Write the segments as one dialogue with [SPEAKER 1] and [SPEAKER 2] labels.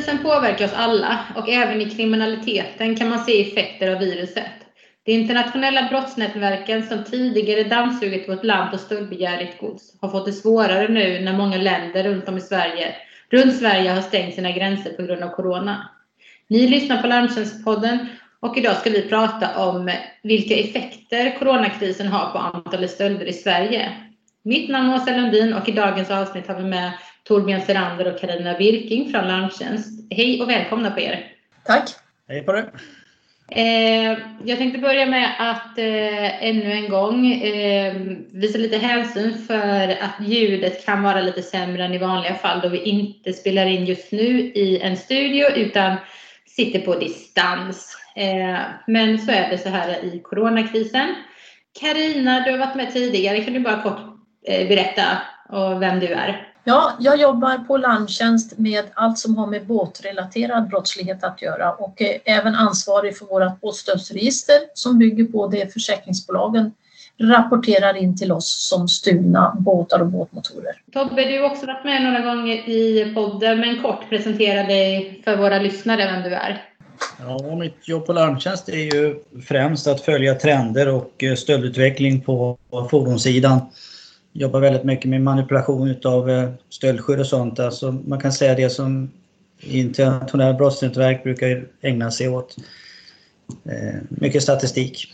[SPEAKER 1] Coronakrisen påverkar oss alla och även i kriminaliteten kan man se effekter av viruset. De internationella brottsnätverken som tidigare dammsugit vårt land på stöldbegärligt gods har fått det svårare nu när många länder runt om i Sverige, runt Sverige har stängt sina gränser på grund av Corona. Ni lyssnar på Larmtjänstpodden och idag ska vi prata om vilka effekter coronakrisen har på antalet stölder i Sverige. Mitt namn är Åsa Lundin och i dagens avsnitt har vi med Torbjörn Serander och Karina Birking från Larmtjänst. Hej och välkomna på er!
[SPEAKER 2] Tack!
[SPEAKER 3] Hej på dig!
[SPEAKER 1] Eh, jag tänkte börja med att eh, ännu en gång eh, visa lite hänsyn för att ljudet kan vara lite sämre än i vanliga fall då vi inte spelar in just nu i en studio utan sitter på distans. Eh, men så är det så här i coronakrisen. Karina, du har varit med tidigare. Kan du bara kort eh, berätta vem du är?
[SPEAKER 2] Ja, jag jobbar på Larmtjänst med allt som har med båtrelaterad brottslighet att göra och är även ansvarig för vårt båtstöldsregister som bygger på det försäkringsbolagen rapporterar in till oss som stulna båtar och båtmotorer.
[SPEAKER 1] Tobbe, du har också varit med några gånger i podden, men kort presentera dig för våra lyssnare vem du är.
[SPEAKER 3] Ja, mitt jobb på Larmtjänst är ju främst att följa trender och stöldutveckling på fordonssidan jobbar väldigt mycket med manipulation av eh, stöldskydd och sånt. Alltså man kan säga det som internationella brottsnätverk brukar ägna sig åt. Eh, mycket statistik.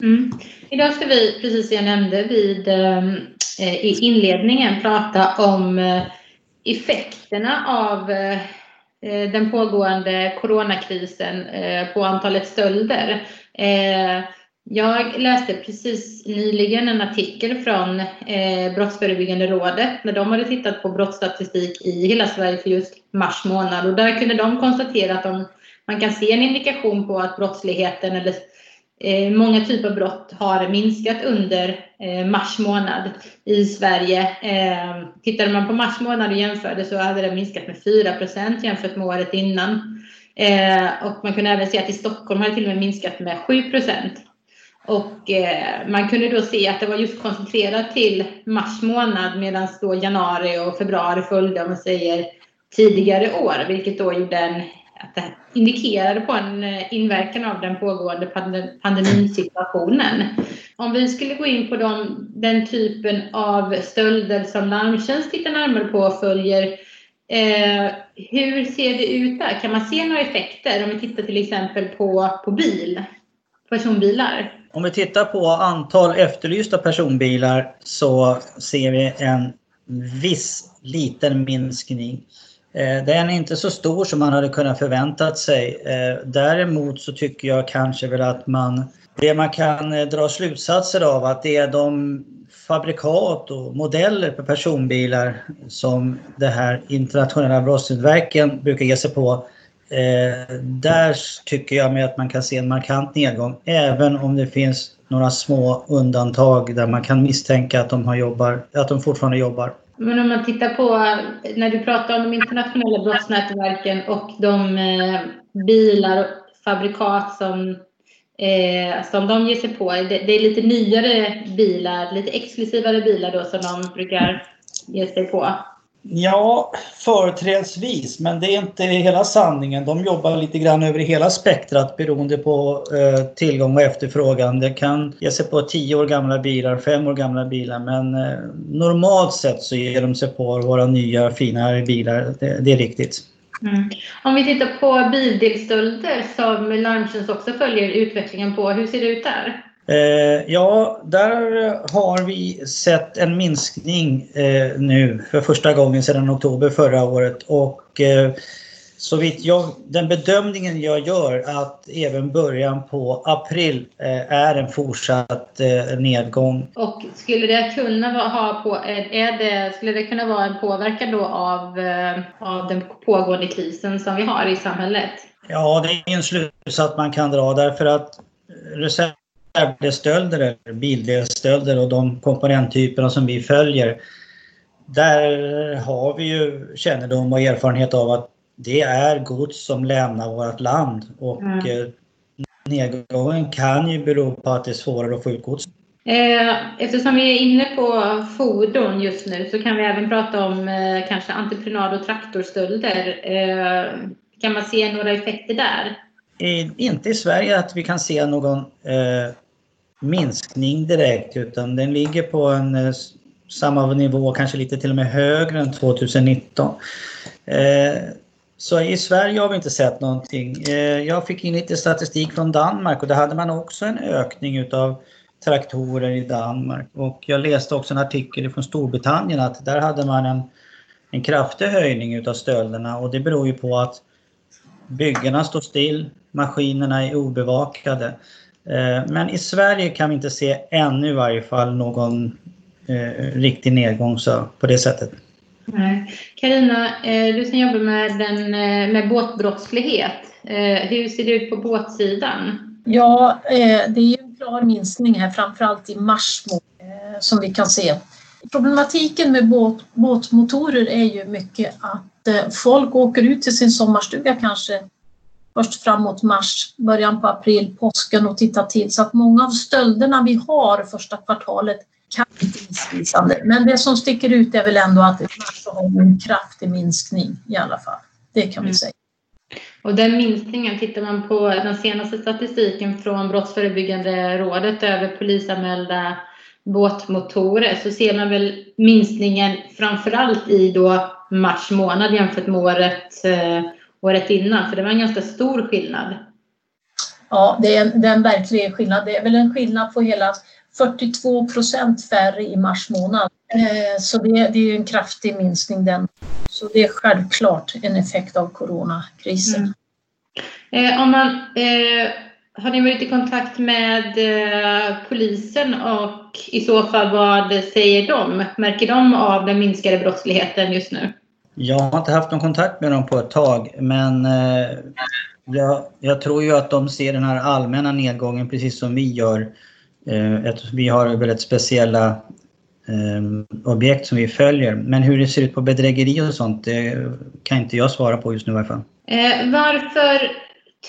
[SPEAKER 1] Mm. Idag ska vi, precis som jag nämnde vid, eh, eh i inledningen, prata om effekterna av den pågående coronakrisen på antalet stölder. Jag läste precis nyligen en artikel från eh, Brottsförebyggande rådet när de hade tittat på brottsstatistik i hela Sverige för just mars månad. Och där kunde de konstatera att de, man kan se en indikation på att brottsligheten eller eh, många typer av brott har minskat under eh, mars månad i Sverige. Eh, tittade man på mars månad och jämförde så hade det minskat med 4% jämfört med året innan. Eh, och man kunde även se att i Stockholm har det till och med minskat med 7 och eh, man kunde då se att det var just koncentrerat till mars månad medan då januari och februari följde om man säger tidigare år, vilket då gjorde en, att det indikerade på en eh, inverkan av den pågående pandemisituationen. Om vi skulle gå in på de, den typen av stölder som Larmtjänst tittar närmare på och följer Eh, hur ser det ut där? Kan man se några effekter om vi tittar till exempel på, på bil, personbilar?
[SPEAKER 3] Om vi tittar på antal efterlysta personbilar så ser vi en viss liten minskning. Eh, den är inte så stor som man hade kunnat förväntat sig. Eh, däremot så tycker jag kanske väl att man det man kan eh, dra slutsatser av att det är de fabrikat och modeller på personbilar som det här internationella brottsnätverken brukar ge sig på Eh, där tycker jag med att man kan se en markant nedgång även om det finns några små undantag där man kan misstänka att de, har jobbar, att de fortfarande jobbar.
[SPEAKER 1] Men om man tittar på, när du pratar om de internationella brottsnätverken och de eh, bilar och fabrikat som, eh, som de ger sig på, det, det, är lite nyare bilar, lite exklusivare bilar då som de brukar ge sig på.
[SPEAKER 3] Ja, företrädesvis, men det är inte hela sanningen. De jobbar lite grann över hela spektrat beroende på eh, tillgång och efterfrågan. Det kan ge sig på 10 år gamla bilar, 5 år gamla bilar, men eh, normalt sett så ger de sig på våra nya finare bilar. Det, det är riktigt.
[SPEAKER 1] Mm. Om vi tittar på bildelsstölder som Larmtjänst också följer utvecklingen på, hur ser det ut där?
[SPEAKER 3] Eh, ja, där har vi sett en minskning eh, nu för första gången sedan oktober förra året och eh, så vitt jag, den bedömningen jag gör att även början på april är en fortsatt nedgång.
[SPEAKER 1] Och skulle det kunna ha på, är det, skulle det kunna vara en påverkan då av, av den pågående krisen som vi har i samhället?
[SPEAKER 3] Ja, det är en slutsats man kan dra därför att reserv reservdelsstölder eller bildelsstölder och de komponenttyperna som vi följer. Där har vi ju kännedom och erfarenhet av att det är gods som lämnar vårt land och mm. Eh, nedgången kan ju bero på att det är svårare att få ut gods.
[SPEAKER 1] Eh, eftersom vi är inne på fordon just nu så kan vi även prata om eh, kanske entreprenad och traktorstölder. Kan man se några effekter där?
[SPEAKER 3] Inte i Sverige att vi kan se någon minskning direkt utan den ligger på en eh, samma nivå, kanske lite till och med högre än 2019. Eh, så i Sverige har vi inte sett någonting. Eh, jag fick in lite statistik från Danmark och där hade man också en ökning utav traktorer i Danmark. Och jag läste också en artikel från Storbritannien att där hade man en, en kraftig höjning utav stölderna och det beror ju på att byggena står still, maskinerna är obevakade. Eh, men i Sverige kan vi inte se ännu i varje fall någon eh, riktig nedgång så, på det sättet.
[SPEAKER 1] Karina, eh, du som jobbar med, den, eh, med båtbrottslighet, hur ser det ut på båtsidan?
[SPEAKER 2] Ja, det är klar minskning här, framförallt i mars som vi kan se. Problematiken med båt, båtmotorer är ju mycket att folk åker ut till sin sommarstuga kanske först framåt mars, början på april, påsken och tittar till. Så att många av stölderna vi har första kvartalet kan inte missvisande. Men det som sticker ut är väl ändå att i mars har vi en kraftig minskning i alla fall. Det kan vi mm. säga.
[SPEAKER 1] Och den minskningen, tittar man på den senaste statistiken från Brottsförebyggande rådet över polisanmälda båtmotorer så ser man väl minskningen framförallt i då mars månad jämfört med året, eh, året innan. För det var en ganska stor skillnad.
[SPEAKER 2] Ja, det är, en, det är en verklig skillnad. Det är väl en skillnad på hela 42 procent färre i mars månad. Eh, så det, det är en kraftig minskning den. Så det är självklart en effekt av coronakrisen.
[SPEAKER 1] Mm. Eh, om man, eh, har ni varit i kontakt med eh, polisen och i så fall vad säger de? Märker de av den minskade brottsligheten just nu?
[SPEAKER 3] Jag har inte haft någon kontakt med dem på ett tag men eh, jag, jag, tror ju att de ser den här allmänna nedgången precis som vi gör. Eh, vi har väldigt speciella eh, objekt som vi följer. Men hur det ser ut på bedrägeri och sånt, det kan inte jag svara på just nu i alla fall.
[SPEAKER 1] Varför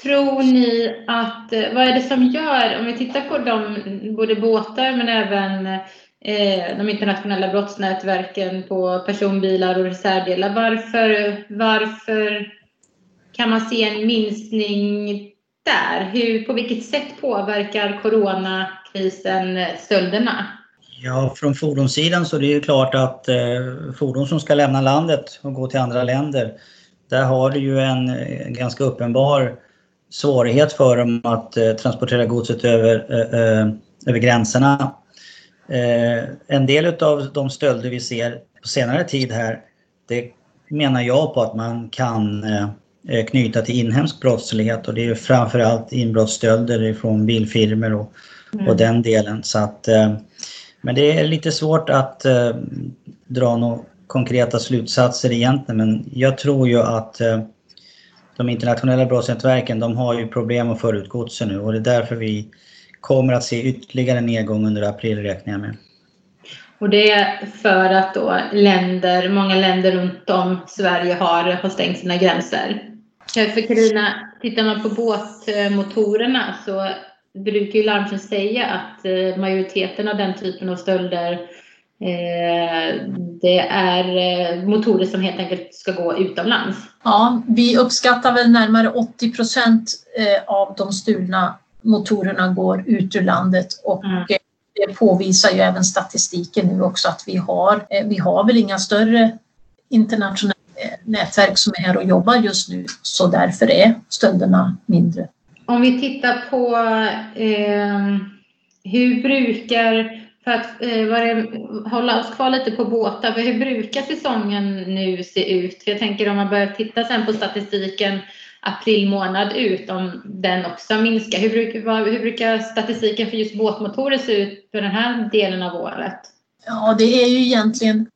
[SPEAKER 1] tror ni att, vad är det som gör, om vi tittar på de, både båtar men även eh, de internationella brottsnätverken på personbilar och reservdelar, varför, varför kan man se en minskning där? Hur, på vilket sätt påverkar coronakrisen stölderna?
[SPEAKER 3] Ja, från fordonssidan så är det ju klart att eh, fordon som ska lämna landet och gå till andra länder, där har du ju en, eh, ganska uppenbar svårighet för dem att eh, transportera godset över, eh, eh, över gränserna. Eh, en del av de stölder vi ser på senare tid här, det menar jag på att man kan eh, knyta till inhemsk brottslighet och det är framförallt inbrottsstölder från bilfirmor och, mm. och den delen. Så att men det är lite svårt att eh, dra några konkreta slutsatser egentligen. Men jag tror ju att eh, de internationella brottsnätverken de har ju problem att föra ut godset nu och det är därför vi kommer att se ytterligare nedgång under april räknar jag med.
[SPEAKER 1] Och det är för att då länder, många länder runt om Sverige har, har stängt sina gränser. För Carina, tittar man på båtmotorerna så brukar ju larmtjänst säga att eh, majoriteten av den typen av stölder eh, det är eh, motorer som helt enkelt ska gå utomlands.
[SPEAKER 2] Ja, vi uppskattar väl närmare 80 procent av de stulna motorerna går ut ur landet och mm. det påvisar ju även statistiken nu också att vi har, vi har väl inga större internationella nätverk som är här och jobbar just nu så därför är stölderna mindre.
[SPEAKER 1] Om vi tittar på eh, hur brukar, för att eh, hålla oss kvar lite på båtar, hur brukar säsongen nu se ut? För jag tänker om man börjar titta sen på statistiken april månad ut, om den också minskar. Hur brukar, hur brukar statistiken för just båtmotorer se ut för den här delen av året?
[SPEAKER 2] Ja, det är ju egentligen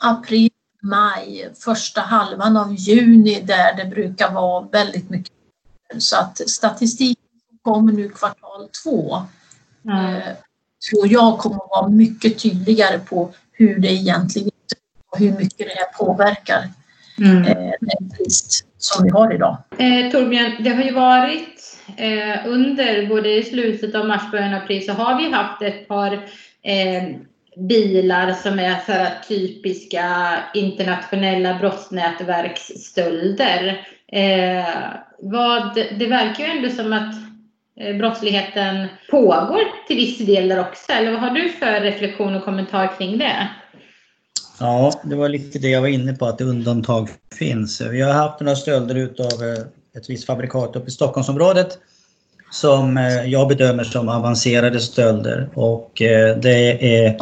[SPEAKER 2] april, maj, första halvan av juni där det brukar vara väldigt mycket så att statistiken kommer nu kvartal två mm. eh, tror jag kommer att vara mycket tydligare på hur det egentligen och hur mycket det här påverkar mm. eh, pris som vi har idag.
[SPEAKER 1] Eh, Torbjörn, det har ju varit eh, under både i slutet av mars början av april så har vi haft ett par eh, bilar som är så här typiska internationella brottsnätverksstölder. Eh, vad, det verkar ju ändå som att eh, brottsligheten pågår till viss del där också. Eller vad har du för reflektion och kommentar kring det?
[SPEAKER 3] Ja, det var lite det jag var inne på, att undantag finns. Vi har haft några stölder utav eh, ett visst fabrikat uppe i Stockholmsområdet som eh, jag bedömer som avancerade stölder och eh, det är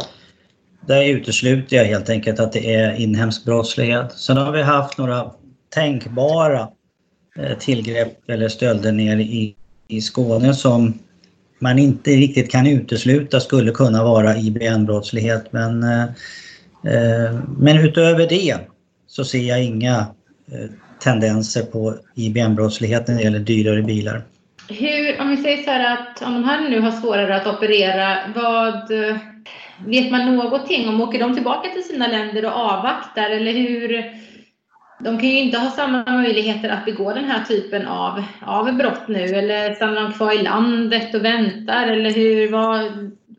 [SPEAKER 3] där utesluter jag helt enkelt att det är inhemsk brottslighet. Sen har vi haft några tänkbara tillgrepp eller stölder nere i, i Skåne som man inte riktigt kan utesluta skulle kunna vara IBN-brottslighet. Men Eh, Eh, men utöver det så ser jag inga eh, tendenser på IBM-brottslighet när det gäller dyrare bilar.
[SPEAKER 1] Hur, om vi säger så här att om de här nu har svårare att operera, vad eh, vet man någonting om? Åker de tillbaka till sina länder och avvaktar eller hur? De kan ju inte ha samma möjligheter att begå den här typen av, av brott nu eller stannar de kvar i landet och väntar eller hur? Vad,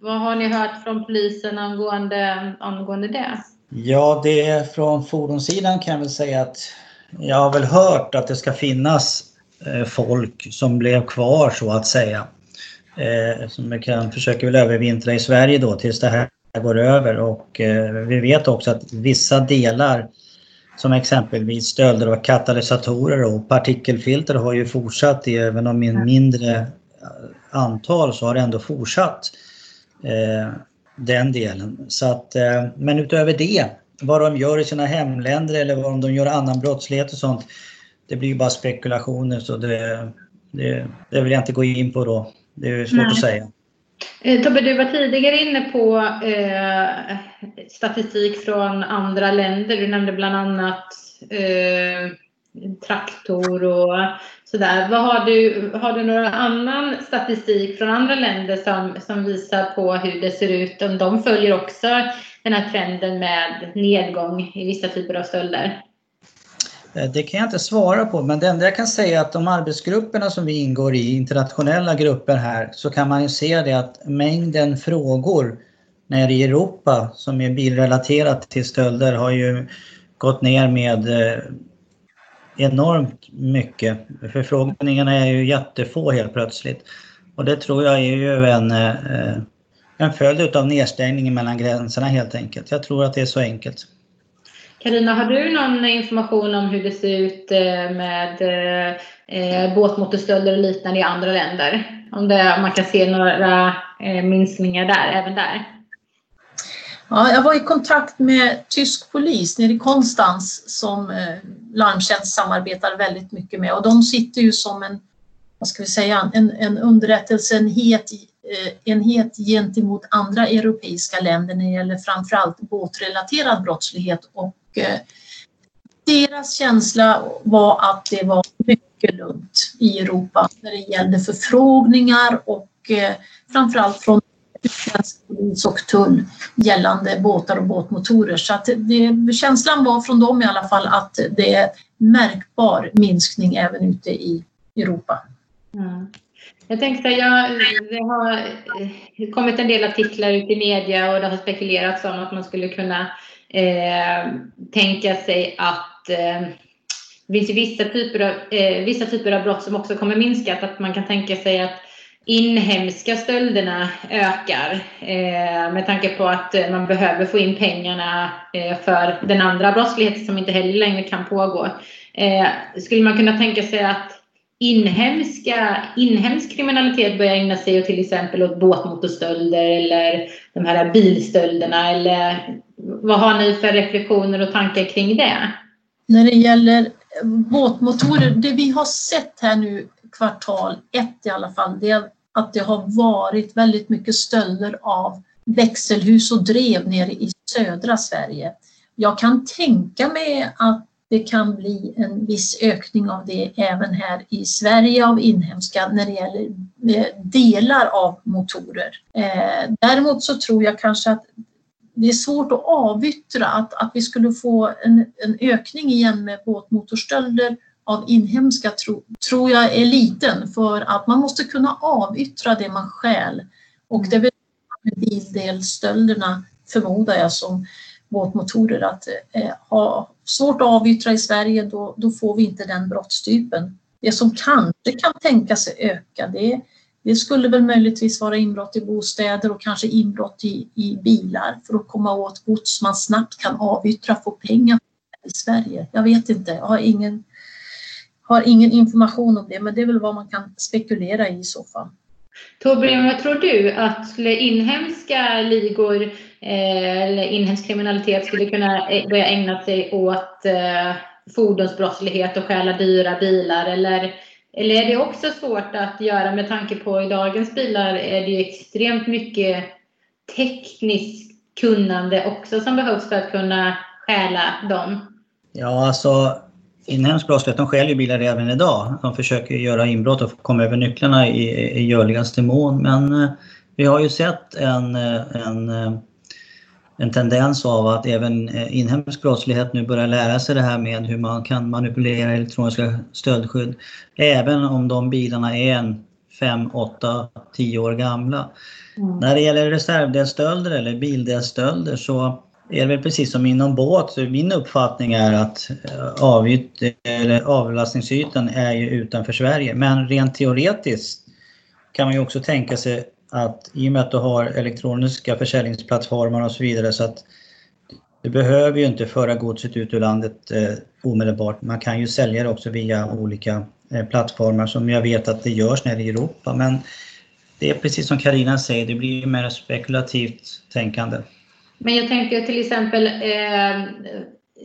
[SPEAKER 1] vad har ni hört från polisen angående, angående det?
[SPEAKER 3] Ja, det är från fordonssidan kan jag väl säga att jag har väl hört att det ska finnas eh, folk som blev kvar så att säga. Eh, som kan försöka väl övervintra i Sverige då tills det här går över och eh, vi vet också att vissa delar som exempelvis stölder av katalysatorer och partikelfilter har ju fortsatt även om i en mindre antal så har det ändå fortsatt. Eh, den delen. Så att, eh, men utöver det, vad de gör i sina hemländer eller vad de gör annan brottslighet och sånt, det blir ju bara spekulationer så det, det, det vill jag inte gå in på då. Det är svårt Nej. att säga.
[SPEAKER 1] Eh, Tobbe, du var tidigare inne på eh, statistik från andra länder. Du nämnde bland annat eh, traktor och sådär. Vad har, du, har du någon annan statistik från andra länder som, som visar på hur det ser ut? Om de följer också den här trenden med nedgång i vissa typer av stölder?
[SPEAKER 3] Eh, det kan jag inte svara på, men det enda jag kan säga är att de arbetsgrupperna som vi ingår i, internationella grupper här, så kan man ju se det att mängden frågor nere i Europa som är bilrelaterat till stölder har ju gått ner med eh, enormt mycket. Förfrågningarna är ju jättefå helt plötsligt. Och det tror jag är ju en, eh, en följd av nedstängningen mellan gränserna helt enkelt. Jag tror att det är så enkelt.
[SPEAKER 1] Karina, har du någon information om hur det ser ut eh, med eh, båtmotorstölder och liknande i andra länder? Om, det, om man kan se några minskningar där, även där?
[SPEAKER 2] Ja, jag var i kontakt med tysk polis nere i Konstans som eh, Larmtjänst samarbetar väldigt mycket med. Och de sitter ju som en, vad ska vi säga, en, en underrättelseenhet eh, enhet gentemot andra europeiska länder när det gäller framförallt båtrelaterad brottslighet. Och eh, deras känsla var att det var mycket lugnt i Europa när det gällde förfrågningar och eh, framförallt från utländsk vis och tunn gällande båtar och båtmotorer. Så att det, känslan var från dem i alla fall att det är märkbar minskning även ute i Europa.
[SPEAKER 1] Mm. Jag tänkte, jag, det har eh, kommit en del artiklar ut i media och det har spekulerats om att man skulle kunna eh, tänka sig att eh, det finns vissa typer, av, eh, vissa typer av brott som också kommer minska. Att man kan tänka sig att inhemska stölderna ökar eh, med tanke på att man behöver få in pengarna eh, för den andra brottsligheten som inte heller längre kan pågå. Eh, skulle man kunna tänka sig att inhemska, inhemsk kriminalitet börjar ägna sig åt till exempel åt båtmotorstölder eller de här bilstölderna eller vad har ni för reflektioner och tankar kring det?
[SPEAKER 2] När det gäller båtmotorer, det vi har sett här nu kvartal ett i alla fall, det är att det har varit väldigt mycket stölder av växelhus och drev nere i södra Sverige. Jag kan tänka mig att det kan bli en viss ökning av det även här i Sverige av inhemska när det gäller eh, delar av motorer. Eh, däremot så tror jag kanske att det är svårt att avyttra att, att vi skulle få en, en ökning igen med båtmotorstölder av inhemska tro, tror jag är liten för att man måste kunna avyttra det man stjäl. Och det är väl bildelsstölderna förmodar jag som båtmotorer att eh, ha svårt att avyttra i Sverige då, då får vi inte den brottstypen. Det som kanske kan tänka sig öka det, det skulle väl möjligtvis vara inbrott i bostäder och kanske inbrott i, i bilar för att komma åt gods man snabbt kan avyttra, få pengar i Sverige. Jag vet inte, jag har ingen, har ingen information om det men det är väl vad man kan spekulera i i så fall.
[SPEAKER 1] Torbjörn, vad tror du att inhemska ligor eh, eller inhemsk kriminalitet skulle kunna eh, börja ägna sig åt eh, fordonsbrottslighet och stjäla dyra bilar? Eller, eller är det också svårt att göra med tanke på i dagens bilar är det ju extremt mycket tekniskt kunnande också som behövs för att kunna stjäla dem?
[SPEAKER 3] Ja, alltså inhemsk brottslighet, de stjäl ju bilar även idag. De försöker göra inbrott och komma över nycklarna i, i görligaste mån. Men eh, vi har ju sett en, eh, en, eh, en tendens av att även inhemsk brottslighet nu börjar lära sig det här med hur man kan manipulera elektroniska stöldskydd. Även om de bilarna är en 5, 8, 10 år gamla. Mm. När det gäller reservdelsstölder eller bildelsstölder så är det väl precis som inom båt. Min uppfattning är att eh, avyt, eller avlastningsytan är ju utanför Sverige. Men rent teoretiskt kan man ju också tänka sig att i och med att du har elektroniska försäljningsplattformar och så vidare så att du behöver ju inte föra godset ut ur landet eh, omedelbart. Man kan ju sälja det också via olika eh, plattformar som jag vet att det görs nere i Europa. Men det är precis som Karina säger, det blir ju mer spekulativt tänkande.
[SPEAKER 1] Men jag tänker till exempel eh,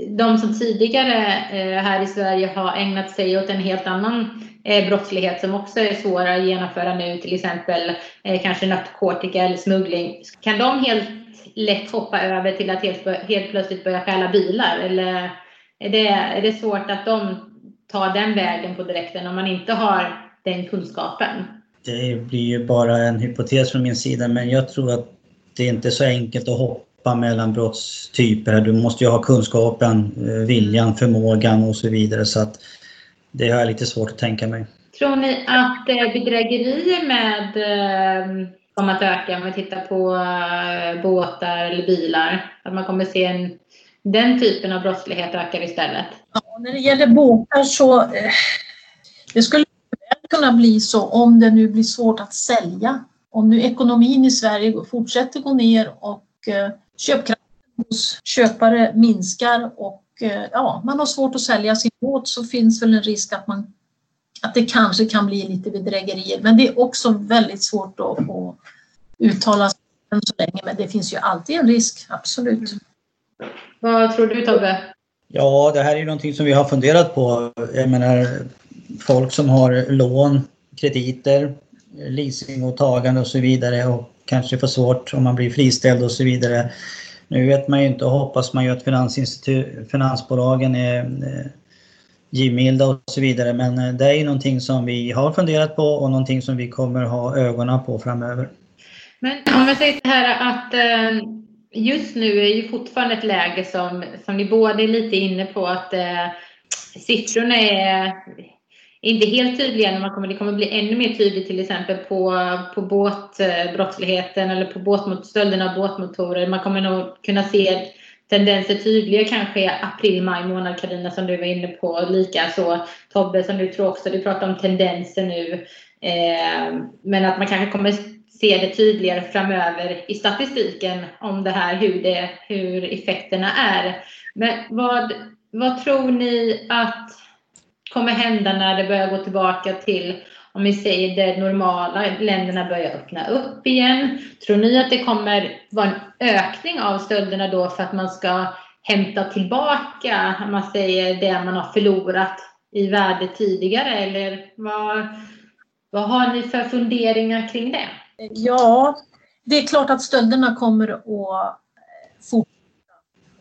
[SPEAKER 1] de som tidigare eh, här i Sverige har ägnat sig åt en helt annan eh, brottslighet som också är svårare att genomföra nu, till exempel eh, kanske narkotika eller smuggling. Kan de helt lätt hoppa över till att helt, helt plötsligt börja stjäla bilar? Eller är det, är det svårt att de tar den vägen på direkten om man inte har den kunskapen?
[SPEAKER 3] Det blir ju bara en hypotes från min sida, men jag tror att det är inte så enkelt att hoppa hoppa mellan brottstyper. Du måste ju ha kunskapen, eh, viljan, förmågan och så vidare. Så att det har jag lite svårt att tänka mig.
[SPEAKER 1] Tror ni att eh, bedrägerier med eh, kommer att öka om vi tittar på båtar eller bilar? Att man kommer se en, den typen av brottslighet ökar istället?
[SPEAKER 2] Ja, när det gäller båtar så det skulle kunna bli så om det nu blir svårt att sälja. Om nu ekonomin i Sverige fortsätter gå ner och köpkraften hos köpare minskar och eh, ja, man har svårt att sälja sin båt så finns väl en risk att, man, att det kanske kan bli lite bedrägerier. Men det är också väldigt svårt att, att uttala sig än så länge. Men det finns ju alltid en risk, absolut.
[SPEAKER 1] Vad tror du Tobbe?
[SPEAKER 3] Ja, det här är ju någonting som vi har funderat på. Jag menar, folk som har lån, krediter, leasingåtagande och så vidare och kanske får svårt om man blir friställd och så vidare. Nu vet man ju inte och hoppas man ju att finansbolagen är eh, givmilda och så vidare men eh, det är ju någonting som vi har funderat på och någonting som vi kommer ha ögonen på framöver.
[SPEAKER 1] Men om jag säger så här att eh, just nu är ju fortfarande ett läge som, som ni båda är lite inne på att siffrorna är inte helt tydliga, men man kommer, det kommer bli ännu mer tydligt till exempel på, på båtbrottsligheten eh, eller på båtmot, stölderna av båtmotorer. Man kommer nog kunna se tendenser tydligare kanske i april, maj månad Karina som du var inne på. Lika så Tobbe som du tror också, du pratar om tendenser nu. Eh, men att man kanske kommer se det tydligare framöver i statistiken om det här, hur, det, hur effekterna är. Men vad, vad tror ni att kommer hända när det börjar gå tillbaka till, om vi säger det normala, länderna börjar öppna upp igen? Tror ni att det kommer vara en ökning av stölderna då för att man ska hämta tillbaka, om man säger det man har förlorat i värde tidigare? Eller vad, vad har ni för funderingar kring det?
[SPEAKER 2] Ja, det är klart att stölderna kommer att fortsätta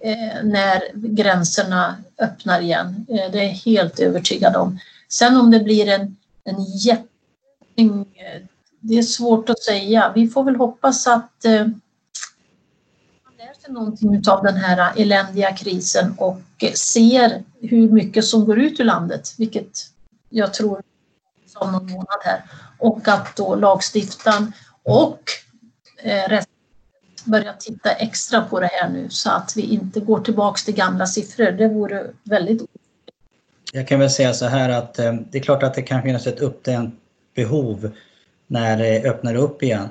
[SPEAKER 2] Eh, när gränserna öppnar igen. Eh, det är jag helt övertygad om. Sen om det blir en, en jätteökning, eh, det är svårt att säga. Vi får väl hoppas att man lär sig någonting av den här eländiga krisen och ser hur mycket som går ut ur landet, vilket jag tror om någon månad här. Och att då lagstiftaren och eh, börja titta extra på det här nu så att vi inte går tillbaks till gamla siffror. Det vore väldigt
[SPEAKER 3] Jag kan väl säga så här att eh, det är klart att det kan finnas ett uppdämt behov när det öppnar upp igen.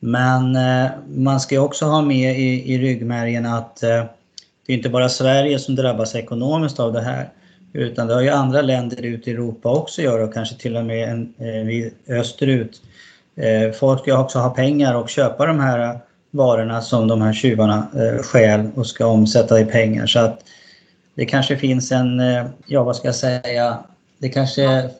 [SPEAKER 3] Men eh, man ska också ha med i, i ryggmärgen att eh, det är inte bara Sverige som drabbas ekonomiskt av det här. Utan det har ju andra länder ute i Europa också göra och kanske till och med en, österut. Folk ska också ha pengar och köpa de här varorna som de här tjuvarna eh, stjäl och ska omsätta i pengar. Så att det kanske finns en, eh, ja vad ska jag säga, det kanske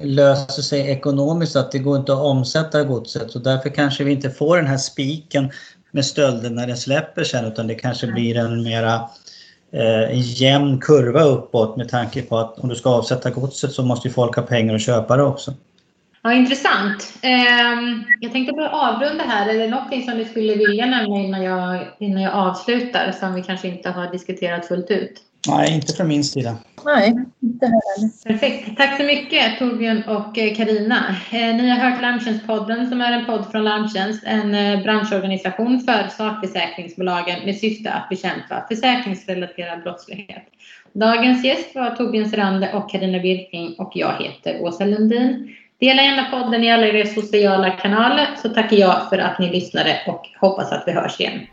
[SPEAKER 3] löser sig ekonomiskt att det går inte att omsätta godset och därför kanske vi inte får den här spiken med stölder när det släpper sen utan det kanske blir en mera eh, en jämn kurva uppåt med tanke på att om du ska avsätta godset så måste folk ha pengar att köpa det också.
[SPEAKER 1] Ja, intressant. Ehm, jag tänkte bara avrunda här. Är det någonting som du skulle vilja nämna innan jag, innan jag avslutar som vi kanske inte har diskuterat fullt ut?
[SPEAKER 3] Nej, inte från min sida.
[SPEAKER 2] Nej, inte heller.
[SPEAKER 1] Perfekt. Tack så mycket Torbjörn och Karina. Eh, ni har hört Larmtjänstpodden som är en podd från Larmtjänst, en eh, branschorganisation för sakförsäkringsbolagen med syfte att bekämpa försäkringsrelaterad brottslighet. Dagens gäst var Torbjörn Serander och Karina Birking och jag heter Åsa Lundin. Dela gärna podden i alla era sociala kanaler så tackar jag för att ni lyssnade och hoppas att vi hörs igen.